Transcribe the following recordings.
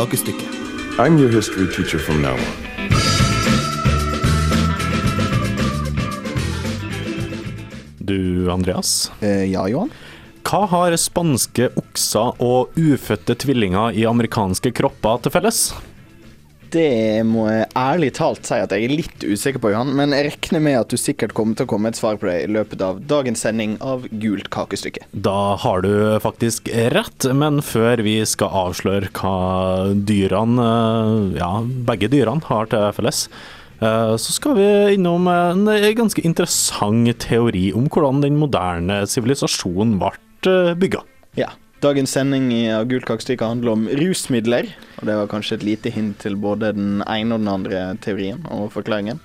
kakestykke. I'm your history teacher from now on. Du, Andreas. Eh, ja, Johan? Hva har spanske okser og ufødte tvillinger i amerikanske kropper til felles? Det må jeg ærlig talt si at jeg er litt usikker på, Johan. Men jeg regner med at du sikkert kommer til å komme et svar på det i løpet av dagens sending av Gult kakestykke. Da har du faktisk rett, men før vi skal avsløre hva dyrene, ja, begge dyrene har til felles, eh, så skal vi innom en ganske interessant teori om hvordan den moderne sivilisasjonen ble eh, bygga. Ja. Dagens sending av Gult kakestykke handler om rusmidler. Og det var kanskje et lite hint til både den ene og den andre teorien og forklaringen.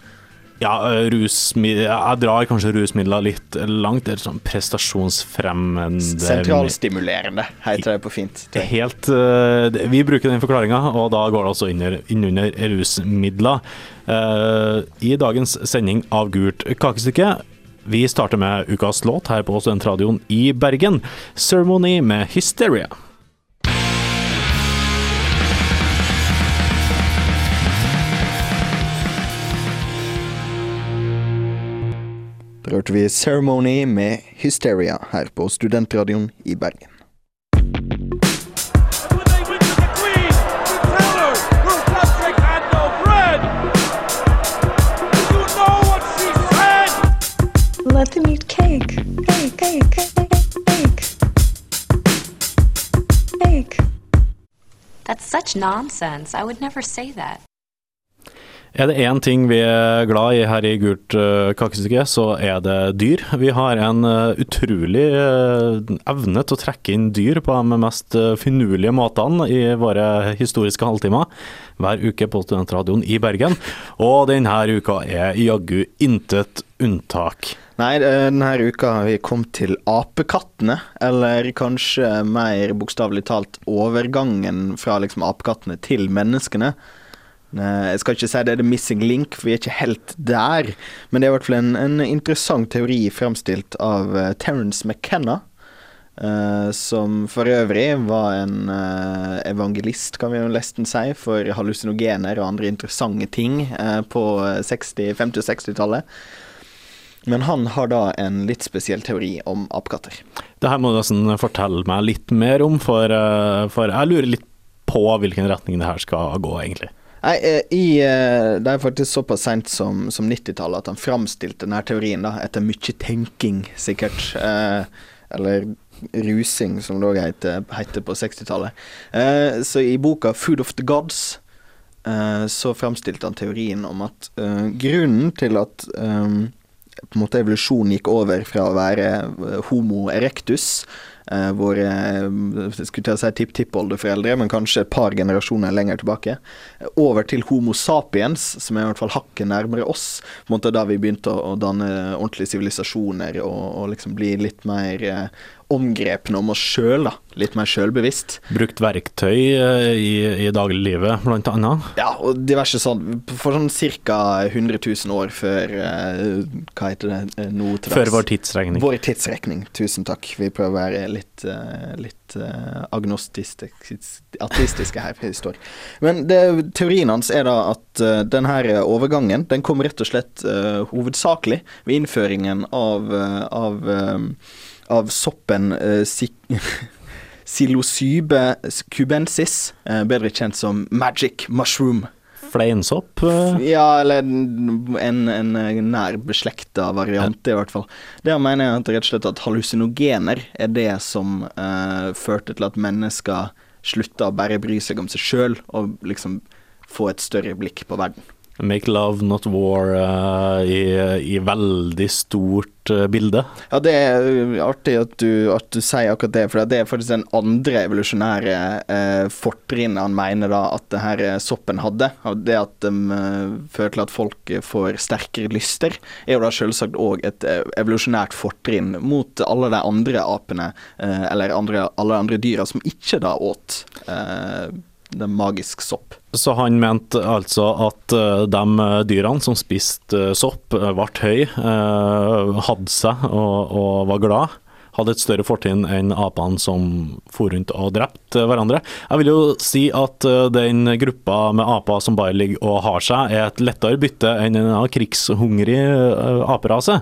Ja, eh, Jeg drar kanskje rusmidler litt langt. Det er sånn prestasjonsfremmende Sentralstimulerende, heter det på fint. Helt eh, Vi bruker den forklaringa, og da går det altså innunder inn under rusmidler. Eh, I dagens sending av Gult kakestykke vi starter med ukas låt her på Studentradioen i Bergen. 'Ceremony' med 'Hysteria'. Da hørte vi 'Ceremony' med 'Hysteria' her på Studentradioen i Bergen. Such nonsense. I would never say that. Er det én ting vi er glad i her i Gult eh, kakestykke, så er det dyr. Vi har en eh, utrolig eh, evne til å trekke inn dyr på de mest finurlige måtene i våre historiske halvtimer hver uke på Studentradioen i Bergen. Og denne uka er jaggu intet unntak. Nei, denne uka har vi kommet til apekattene, eller kanskje mer bokstavelig talt overgangen fra liksom apekattene til menneskene. Eh, Jeg skal ikke si det er the missing link, for vi er ikke helt der. Men det er i hvert fall en, en interessant teori fremstilt av uh, Terence McKenna. Uh, som for øvrig var en uh, evangelist, kan vi jo nesten si, for hallusinogener og andre interessante ting uh, på 60-, 50- og 60-tallet. Men han har da en litt spesiell teori om apekatter. Det her må du nesten fortelle meg litt mer om, for, eh, for jeg lurer litt på hvilken retning det her skal gå, egentlig. Nei, eh, i, eh, det er faktisk såpass seint som, som 90-tallet at han framstilte denne teorien da, etter mye tenking, sikkert. Eh, eller rusing, som det òg heter, på 60-tallet. Eh, så i boka 'Food of the Gods' eh, så framstilte han teorien om at eh, grunnen til at på en måte evolusjonen gikk over fra å være homo erectus, eh, våre eh, skulle til å si tipp-tippoldeforeldre, men kanskje et par generasjoner lenger tilbake, over til homo sapiens, som er i hvert fall hakket nærmere oss, på en måte da vi begynte å, danne ordentlige sivilisasjoner og, og liksom bli litt mer eh, omgrepne om oss sjøl. Litt mer sjølbevisst. Brukt verktøy eh, i, i dagliglivet, blant annet. Ja, og diverse sånn For sånn ca. 100 000 år før eh, Hva heter det nå til dags? Før vår tidsregning. Vår tidsregning. Tusen takk. Vi prøver å være litt, eh, litt agnostistiske her. historie. Men det, teorien hans er da at denne overgangen den kom rett og slett uh, hovedsakelig ved innføringen av, eh, av, eh, av soppen uh, Psilocybe cubensis, eh, bedre kjent som magic mushroom. Fleinsopp. eh, Ja, eller en, en nær beslekta variant, i hvert fall. Det mener jeg at rett og slett at hallusinogener er det som uh, førte til at mennesker slutta å bare bry seg om seg sjøl, og liksom få et større blikk på verden. Make love, not war uh, i, i veldig stort uh, bilde. Ja, det er uh, artig at du, at du sier akkurat det, for det er faktisk den andre evolusjonære uh, fortrinnet han mener da at det her eh, soppen hadde. Det at de uh, fører til at folk eh, får sterkere lyster, er jo da selvsagt òg et eh, evolusjonært fortrinn mot alle de andre apene, eh, eller andre, alle andre dyra som ikke da åt eh, er magisk sopp. Så han mente altså at eh, de dyrene som spiste eh, sopp, eh, ble høy, eh, hadde seg og, og var glad. hadde et større fortrinn enn apene som for rundt og drepte hverandre. Jeg vil jo si at eh, den gruppa med aper som bare ligger og har seg, er et lettere bytte enn en krigshungrig eh, aperase.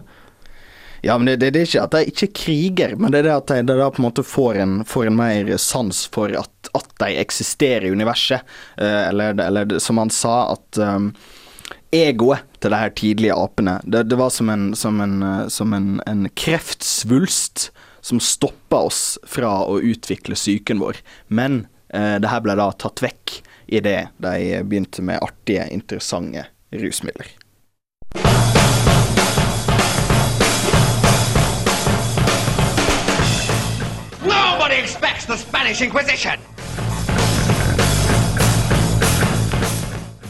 Ja, men det, det, det er ikke at de ikke kriger, men det er det at de, det da på en måte får en, får en mer sans for at, at de eksisterer i universet. Eh, eller, eller som han sa, at um, egoet til de her tidlige apene, det, det var som en, som en, eh, som en, en kreftsvulst som stoppa oss fra å utvikle psyken vår. Men eh, det her ble da tatt vekk idet de begynte med artige, interessante rusmidler. Nobody the Spanish Inquisition!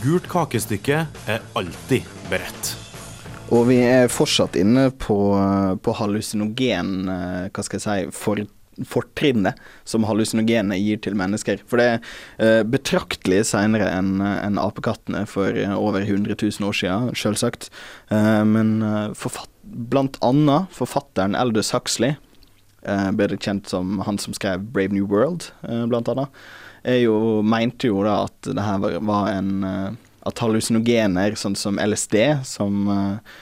Gult kakestykke er alltid beredt. Og vi er fortsatt inne på, på hallusinogen eh, Hva skal jeg si for, fortrinnet som hallusinogenet gir til mennesker. For det er eh, betraktelig senere enn en apekattene for eh, over 100 000 år siden, selvsagt. Men forfatt, blant annet forfatteren Eldus Huxley, bedre kjent som han som skrev Brave New World, eh, blant annet, jo, mente jo da at det her var, var en eh, At hallusinogener, sånn som LSD, som eh,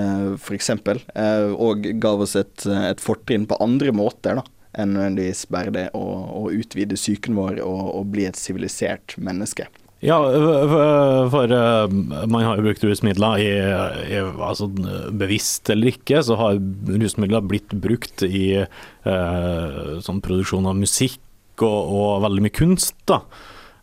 eh, eksempel, eh, og gav oss et, et fortrinn på andre måter, da. Enn nødvendigvis bare det å, å utvide psyken vår og, og bli et sivilisert menneske. Ja, for, man har jo brukt rusmidler i, i altså, Bevisst eller ikke, så har rusmidler blitt brukt i eh, sånn produksjon av musikk og, og veldig mye kunst. da.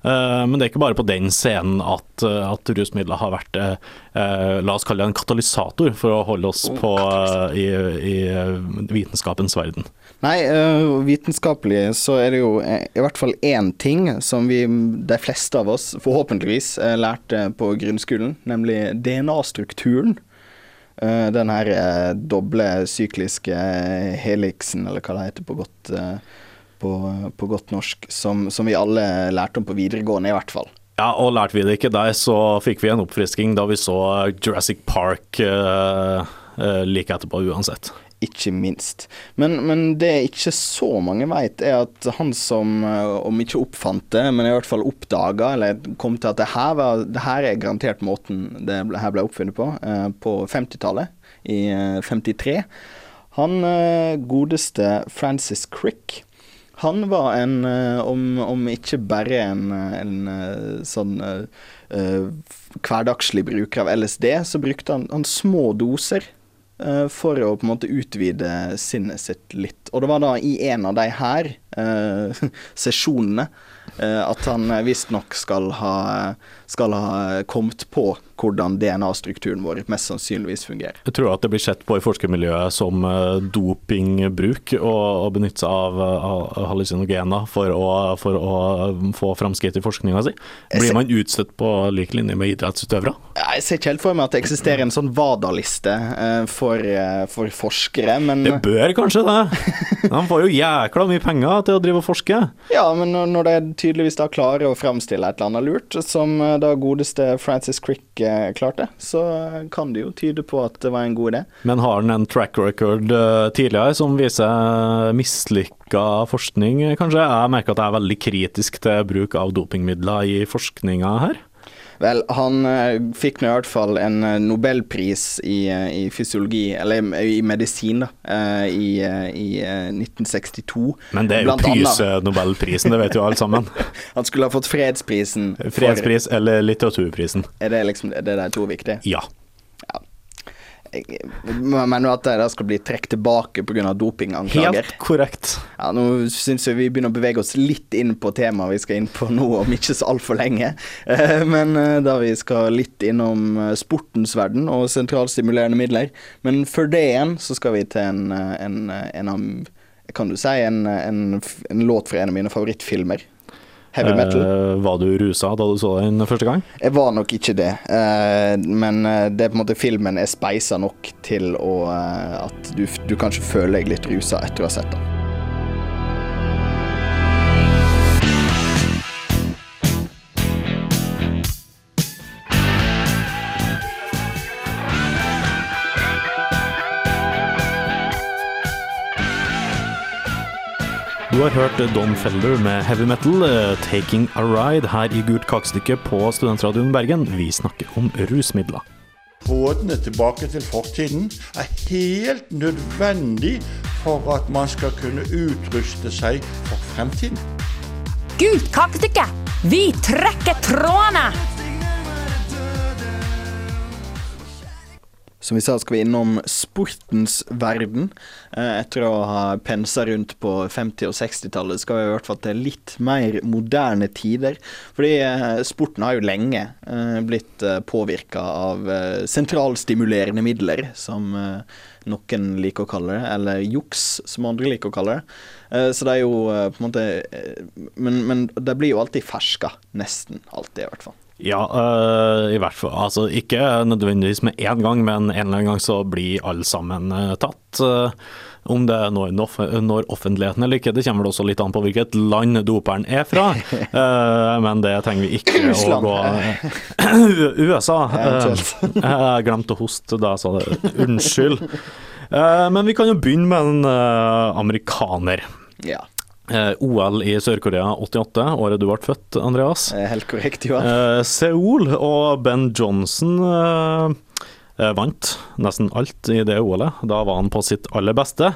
Men det er ikke bare på den scenen at, at rusmidler har vært eh, la oss kalle det en katalysator for å holde oss på, eh, i, i vitenskapens verden. Nei, øh, vitenskapelig så er det jo eh, i hvert fall én ting som vi, de fleste av oss, forhåpentligvis eh, lærte på grunnskolen, nemlig DNA-strukturen. Eh, den her eh, doble sykliske heliksen, eller hva det heter på godt, eh, på, på godt norsk, som, som vi alle lærte om på videregående, i hvert fall. Ja, og lærte vi det ikke der, så fikk vi en oppfrisking da vi så Jurassic Park uh, uh, like etterpå uansett. Ikke minst. Men, men det ikke så mange veit, er at han som, eh, om ikke oppfant det, men i hvert fall oppdaga, eller kom til at det her, var, det her er garantert måten det her ble oppfunnet på, eh, på 50-tallet, i eh, 53. Han eh, godeste Francis Crick, han var en, om, om ikke bare en, en sånn eh, hverdagslig bruker av LSD, så brukte han, han små doser for å på en måte utvide sinnet sitt litt. Og det var da i en av de her eh, sesjonene eh, at han visstnok skal ha, skal ha kommet på hvordan DNA-strukturen vår mest sannsynligvis fungerer. Jeg tror at det blir sett på i forskermiljøet som eh, dopingbruk å, benytte seg av, hallusinogener for for å få framskritt i forskninga si. Blir man utstøtt på lik linje med idrettsutøvere? Jeg ser ikke helt for meg at det eksisterer en sånn WADA-liste eh, for, eh, for forskere, men Det bør kanskje det. De får jo jækla mye penger til å drive og forske. Ja, men når- det de tydeligvis da klarer å framstille et eller annet lurt, som eh, da godeste Francis Crick eh, klarte, så eh, kan det jo tyde på at det var en god idé. Men har han en track record tidligere som viser mislykka forskning, kanskje? Jeg merker at jeg er veldig kritisk til bruk av dopingmidler i forskninga her. Vel, han eh, fikk nå i hvert fall en eh, nobelpris i, eh, i fysiologi, eller i, i medisin, da, i, i eh, 1962. Men det er jo. Pyse-nobelprisen, det vet jo alle sammen. Han skulle ha fått fredsprisen. for- Fredspris eller litteraturprisen. Er det liksom er det de to viktige? Ja. Jo at de skal bli trukket tilbake pga. dopinganklager. Helt korrekt. Ja, nå syns jeg vi begynner å bevege oss litt inn på temaet vi skal inn på nå om ikke så altfor lenge. Eh, Men eh, da vi skal litt innom eh, sportens verden og sentralstimulerende midler. Men før det igjen så skal vi til en, en, en av Kan du si en, en, en låt fra en av mine favorittfilmer? Heavy metal. Uh, var du rusa da du så den første gang? Jeg var nok ikke det, Uh, men eh, det er på en måte filmen er speisa nok til å, eh, at du, du kanskje føler deg litt rusa etter å ha sett den. Du har hørt Don Felder med heavy metal, eh, 'Taking a Ride', her i Gult kakestykke på Studentradioen Bergen. Vi snakker om rusmidler. Rådene tilbake til fortiden er helt nødvendig for at man skal kunne utruste seg for fremtiden. Gult kakestykke! Vi trekker trådene! Som vi sa, skal vi innom sportens verden. Eh, Etter å ha pensa rundt på 50- og 60-tallet, skal vi i hvert fall til litt mer moderne tider. Fordi eh, sporten har jo lenge eh, blitt påvirka av sentralstimulerende midler, som noen liker å kalle det, eller juks, som andre liker å kalle det. Så det er jo på en måte Men, men det blir jo alltid ferska. Nesten alltid, i hvert fall. Ja, øh, i hvert fall. Altså ikke nødvendigvis med én gang, men en eller annen gang så blir alle sammen uh, tatt. Uh, om det når, når offentligheten eller ikke, det kommer vel også litt an på hvilket land doperen er fra. Men det trenger vi ikke å gå USA. Jeg glemte å hoste da jeg sa det. Unnskyld. Men vi kan jo begynne med en amerikaner. Ja, OL i Sør-Korea 88, året du ble født, Andreas. er helt korrekt, Johan. Eh, Seoul og Ben Johnson eh, eh, vant nesten alt i det OL-et. Da var han på sitt aller beste.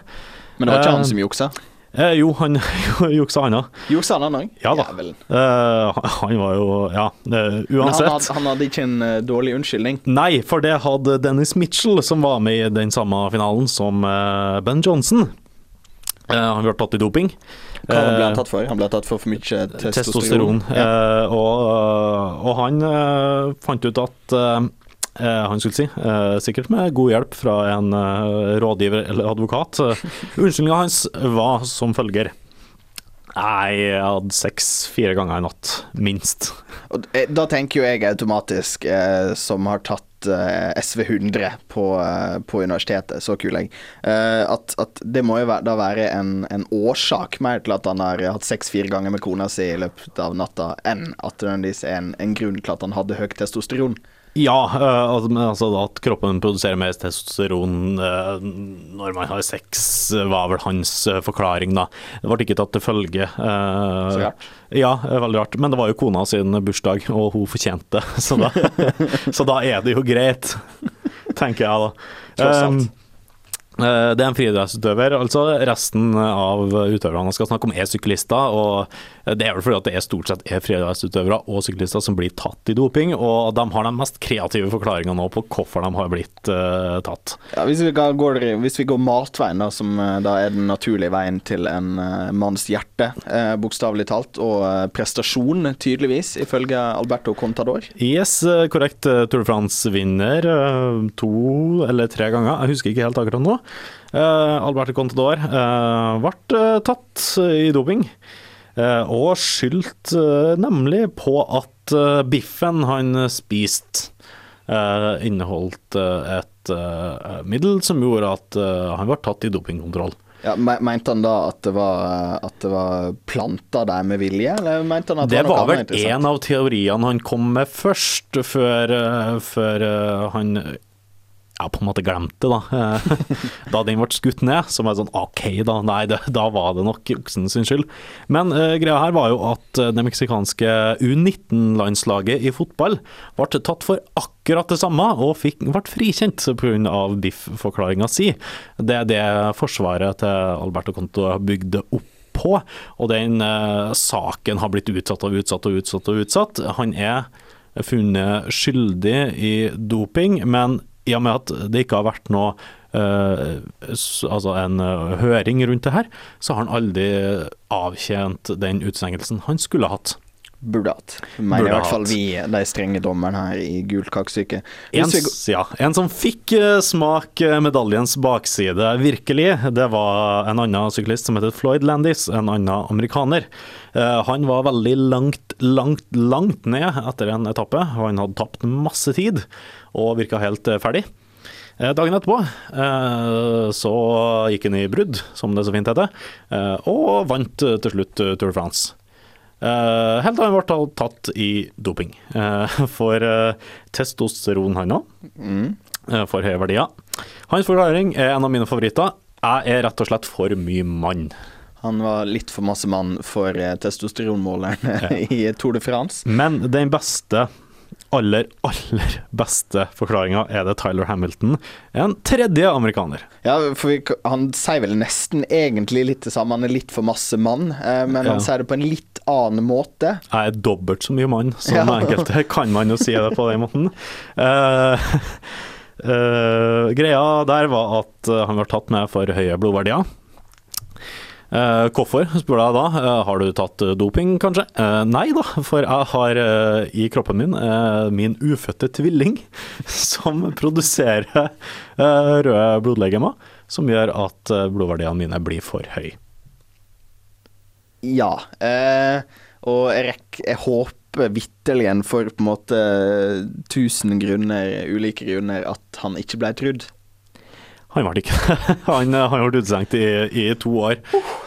Men det var ikke eh, han som juksa? Eh, jo, han juksa han òg. Juksa han òg? Ja da. Eh, han var jo Ja, eh, Men han hadde, han hadde ikke en uh, dårlig unnskyldning. Nei, for det hadde Dennis Mitchell, som var med i den samme finalen som eh, Ben Johnson. Eh, han ble tatt i doping. Hva ble Eh, han tatt for? Han ble tatt for for mye testosteron. testosteron. Ja. Eh, og, og han eh, fant ut at eh, eh, han skulle si, eh, sikkert med god hjelp fra en eh, rådgiver eller advokat. Unnskyldninga hans var som følger. Jeg hadde sex fire ganger i natt, minst. Eh, da tenker jo jeg automatisk, eh, som har tatt eh, SV 100 på, uh, på universitetet, så kul jeg, Uh, at, at det må jo være, da være en, en årsak mer til at han har hatt sex fire ganger med kona si i løpet av natta, enn at det er en, en grunn til at han hadde høyt testosteron. Ja, eh, altså, altså at kroppen produserer mer testosteron eh, når man har sex, eh, var vel hans forklaring, da. Det ble ikke tatt til følge. Så rart. Ja, veldig rart. Men det var jo kona sin bursdag, og hun fortjente det, så så da er det jo greit, tenker jeg da. Tross alt. Um, eh, det er en friidrettsutøver. altså Resten av utøverne skal snakke om, er syklister. og Det er vel fordi at det er stort sett er friidrettsutøvere og syklister som blir tatt i doping. Og de har de mest kreative forklaringene nå på hvorfor de har blitt uh, tatt. Ja, hvis, vi går, hvis vi går matveien, da, som eh, da er den naturlige veien til en uh, manns hjerte, uh, bokstavelig talt, og uh, prestasjon, tydeligvis, ifølge Alberto Contador. Yes, eh, korrekt. eh, Tour de France-vinner eh, to eller tre ganger, jeg husker ikke helt akkurat nå. Eh, Alberto Contador eh, ble eh, tatt i doping. Eh, og skyldt eh, nemlig på at eh, biffen han spiste eh, inneholdt eh, et middel som gjorde at han ble tatt i dopingkontroll. Ja, Mente han da at det var, at det var planta der med vilje, eller mente han at Det det var var vel en av teoriene han kom med først, før, før han ja, på en måte glemte da. Eh, Da den ble skutt ned, så var det sånn OK, da. Nei, det, da var det nok oksen sin skyld. Men uh, greia her var jo at eh, det meksikanske U19-landslaget i fotball ble tatt for akkurat det samme, og fikk, ble frikjent pga. biff-forklaringa si. Det er det forsvaret til Alberto Conto bygde opp på, og den eh, saken har blitt utsatt og utsatt og utsatt og utsatt. Han er funnet skyldig i doping, men i og med at det ikke har vært noe Uh, altså en uh, høring rundt det her, så har han aldri avtjent den utstengelsen han skulle hatt. Burde hatt. Mener Burde i hvert fall vi, de strenge dommerne her i Gult kakestykke. En, ja, en som fikk eh, smak eh, medaljens bakside, virkelig, det var en annen syklist som heter Floyd Landis, en annen amerikaner. Eh, Han var veldig langt, langt, langt ned etter en etappe. Han hadde tapt masse tid og virka helt ferdig. Dagen etterpå så gikk han i brudd, som det så fint heter, og vant til slutt Tour de France. Eh, helt til han ble tatt i doping. uh, for uh, testosteron, han òg. eh, for høye verdier. Hans forklaring er en av mine favoritter. Jeg er rett og slett for mye mann. Han var litt for masse mann for testosteronmåleren i Tour de France. Men den beste, aller, aller beste forklaringa er det Tyler Hamilton, en tredje amerikaner. Ja, for vi, Han sier vel nesten egentlig litt det samme. Han er litt for masse mann, eh, men Ja. han sier det på en litt annen måte. Jeg er dobbelt så mye mann som Ja. enkelte, kan man jo si det på den måten. Eh, uh, greia der var at eh, han var tatt med for høye blodverdier. Eh, hvorfor, spør jeg da. Uh, har du tatt eh, doping, kanskje? Uh, nei da, for jeg har i kroppen min min ufødte tvilling som produserer røde blodlegemer, som gjør at blodverdiene mine blir for høye. Ja. Og jeg, rekk, jeg håper vitterlig for på en måte tusen grunner, ulike grunner, at han ikke ble trudd. Han ble ikke det. Han, eh, han ble utestengt i, i to år,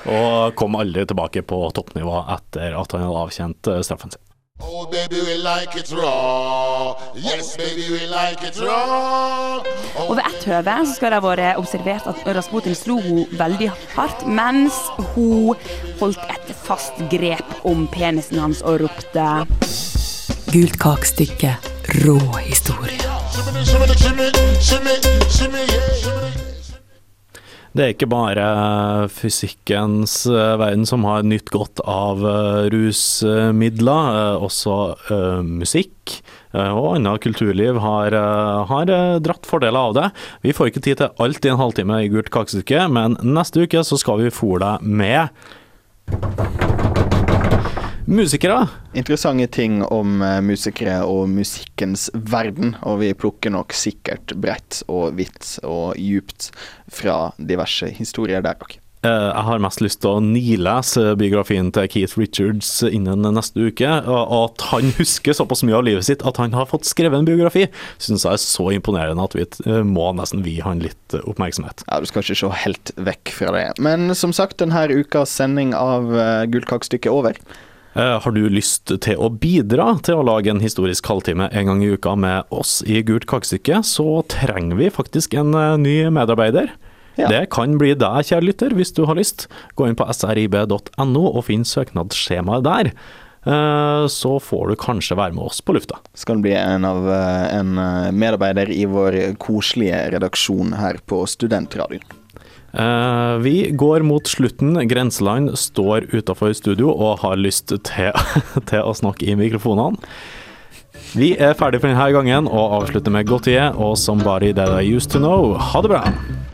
og kom aldri tilbake på toppnivå etter at han hadde avtjent eh, straffen sin. Oh, baby, we like it raw. Yes, baby, we like it raw. Og ved ett høve så skal det ha vært observert at Rasputin slo henne veldig hardt, mens hun holdt et fast grep om penisen hans og ropte Gult kakestykke, rå historie. Det er ikke bare fysikkens eh, verden som har nytt godt av eh, rusmidler, eh, også eh, musikk. eh, Og annet kulturliv har, eh, har eh, dratt fordeler av det. Vi får ikke tid til alt i en halvtime i Gult kakestykke, men neste uke så skal vi fòre deg med musikere. Interessante ting om eh, musikere og musikkens verden, og vi plukker nok sikkert bredt og vidt og djupt fra diverse historier der òg. Eh, Jeg har mest lyst til å nilese biografien til Keith Richards innen neste uke. Og at han husker såpass mye av livet sitt at han har fått skrevet en biografi, syns jeg er så imponerende at vi eh, må nesten vie han litt oppmerksomhet. Ja, du skal ikke se helt vekk fra det. Men som sagt, denne ukas sending av Gullkakestykket er over. Eh, Har du lyst til å bidra til å lage en historisk halvtime en gang i uka med oss i Gult kakestykke, så trenger vi faktisk en eh, ny medarbeider. Ja. Det kan bli deg, kjære lytter, hvis du har lyst. Gå inn på srib.no og finn søknadsskjemaet der. Eh, Så får du kanskje være med oss på lufta. Skal bli en, av, en medarbeider i vår koselige redaksjon her på Studentradioen. Eh, Vi går mot slutten. Grenseland står utafor studio og har lyst til, til å snakke i mikrofonene. Vi er ferdig for denne gangen og avslutter med Gautier og Somebody That I Used To Know. Ha det bra!